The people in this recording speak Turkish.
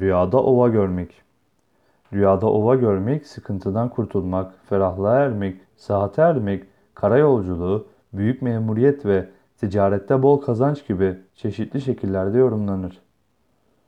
Rüyada ova görmek. Rüyada ova görmek, sıkıntıdan kurtulmak, ferahlığa ermek, sıhhate ermek, karayolculuğu, büyük memuriyet ve ticarette bol kazanç gibi çeşitli şekillerde yorumlanır.